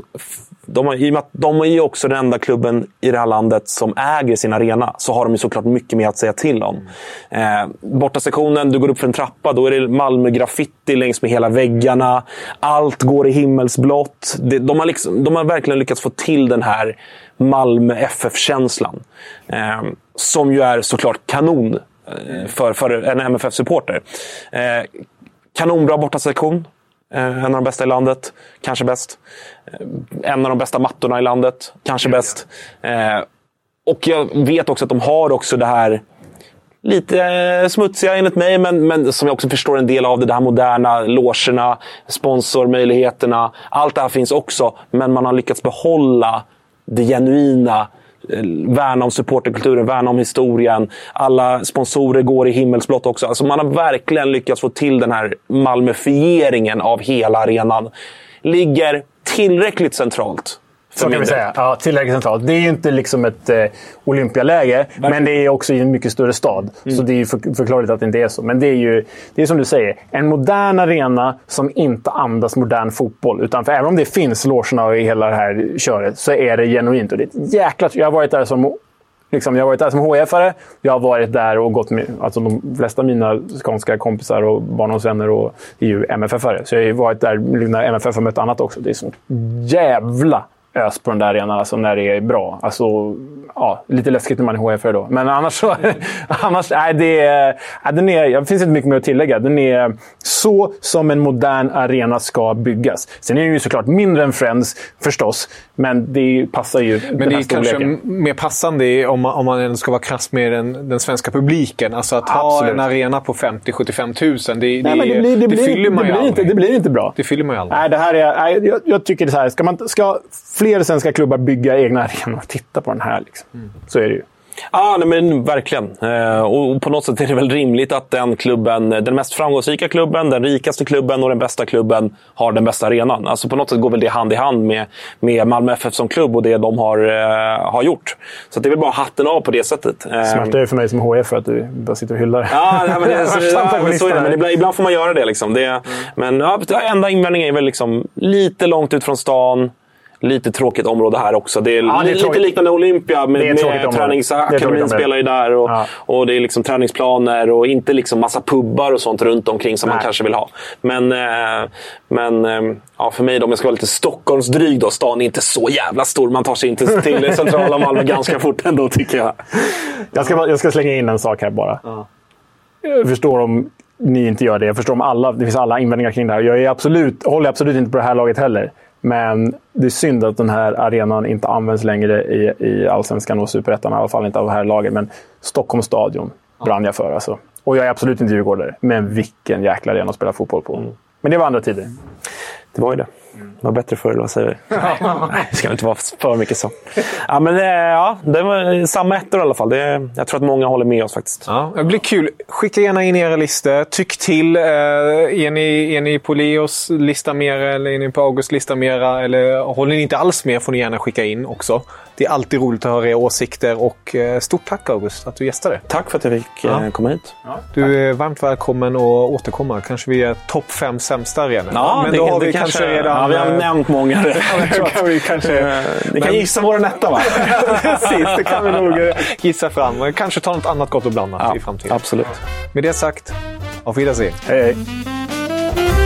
De, har, I och med att de är ju också den enda klubben i det här landet som äger sin arena så har de ju såklart mycket mer att säga till om. Eh, bortasektionen, du går upp för en trappa, då är det Malmö-graffiti längs med hela väggarna. Allt går i himmelsblått. De, de, har liksom, de har verkligen lyckats få till den här Malmö FF-känslan. Eh, som ju är såklart kanon eh, för, för en MFF-supporter. Eh, kanonbra bortasektion. Eh, En av de bästa i landet. Kanske bäst. Eh, En av de bästa mattorna i landet. Kanske bäst. Eh, Och jag vet också att de har också det här lite smutsiga enligt mig, men, men som jag också förstår en del av det. Det här moderna, logerna, sponsormöjligheterna. Allt det här finns också, men man har lyckats behålla det genuina. Eh, värna om supporterkulturen, värna om historien. Alla sponsorer går i himmelsblått också. Alltså man har verkligen lyckats få till den här Malmöfieringen av hela arenan. Ligger tillräckligt centralt. Så kan vi del. säga. Ja, tillräckligt centralt. Det är ju inte liksom ett eh, Olympialäge, men det är också i en mycket större stad. Så det är ju för, förklarligt att det inte är så. Men det är ju det är som du säger, en modern arena som inte andas modern fotboll. Utan för även om det finns logerna och hela det här köret, så är det genuint. Och det är jäkla... Jag har varit där som Liksom, jag har varit där som HIF-are. Jag har varit där och gått med... Alltså de flesta av mina skånska kompisar och barndomsvänner och, är ju MFF-are. Så jag har varit där när MFF har mött annat också. Det är sånt jävla ös på den där arenan alltså, när det är bra. Alltså, ja, lite läskigt när man är HIF då. Men annars så... [laughs] annars, nej, det är, den är, det finns inte mycket mer att tillägga. Den är så som en modern arena ska byggas. Sen är den ju såklart mindre än Friends, förstås. Men det passar ju den Men det är kanske storleken. mer passande om man, om man ska vara krass med den, den svenska publiken. Alltså att ha Absolut. en arena på 50-75 tusen, det, Nej, det, det, blir, det, blir, fyller man det, ju blir inte, aldrig. det blir inte bra. Det fyller man ju aldrig. Nej, det här är, nej, jag, jag tycker det här. Ska, man, ska fler svenska klubbar bygga egna arenor? [laughs] Titta på den här. Liksom. Mm. Så är det ju. Ja, nej, men verkligen. Eh, och på något sätt är det väl rimligt att den klubben, den mest framgångsrika klubben, den rikaste klubben och den bästa klubben har den bästa arenan. Alltså på något sätt går väl det hand i hand med, med Malmö FF som klubb och det de har, eh, har gjort. Så det är väl bara hatten av på det sättet. Eh, Smärtar ju för mig som HF för att du bara sitter och hyllar. Ja, nej, men det, [laughs] så, Värsta ja, men så är det. Men ibland, ibland får man göra det. Liksom. det Men ja, enda invändningen är väl liksom lite långt ut från stan. Lite tråkigt område här också. Det är, Ja, det är lite liknande Olympia. Med, med träningsakademin spelar ju där. Och, Ja. och det är liksom träningsplaner och inte liksom massa pubbar och sånt runt omkring som man Nej. kanske vill ha. Men, eh, men eh, ja, för mig då, om jag ska vara lite Stockholmsdryg då. Stan är inte så jävla stor. Man tar sig inte till [laughs] centrala Malmö ganska fort ändå tycker jag. Jag ska, jag ska slänga in en sak här bara. Jag förstår om ni inte gör det. Jag förstår om alla, det finns alla invändningar kring det här. Jag är absolut, håller absolut inte på det här laget heller. Men det är synd att den här arenan inte används längre i, i Allsvenskan och Superettan. I alla fall inte av det här laget. Men Stockholms stadion brann jag för. Alltså. Och jag är absolut inte djurgårdare. Men vilken jäkla arena att spela fotboll på. Men det var andra tider. Det var ju det. Det var bättre förr, vad säger vi? Nej, det ska inte vara för mycket så. Ja, men det, ja, det var samma ettor i alla fall. Det, jag tror att många håller med oss faktiskt. Ja, det blir kul. Skicka gärna in era listor. Tyck till. Eh, är, ni, är ni på Leos lista mera eller är ni på Augusts lista mera? Eller håller ni inte alls med får ni gärna skicka in också. Det är alltid roligt att höra era åsikter och eh, stort tack August att du gästade. Tack för att jag fick eh, Ja. komma hit. Du är varmt välkommen att återkomma. Kanske vi är topp fem sämsta arenor. Ja, men det, då har det vi kanske, redan... Ja, vi har eh, nämnt många. [laughs] då kan vi kanske... Ni kan Men- gissa våra etta va? [laughs] Precis, det kan vi nog gissa fram. Kanske ta något annat gott och blandat Ja, i framtiden. absolut. Med det sagt, auf Wiedersehen. Hej, hej.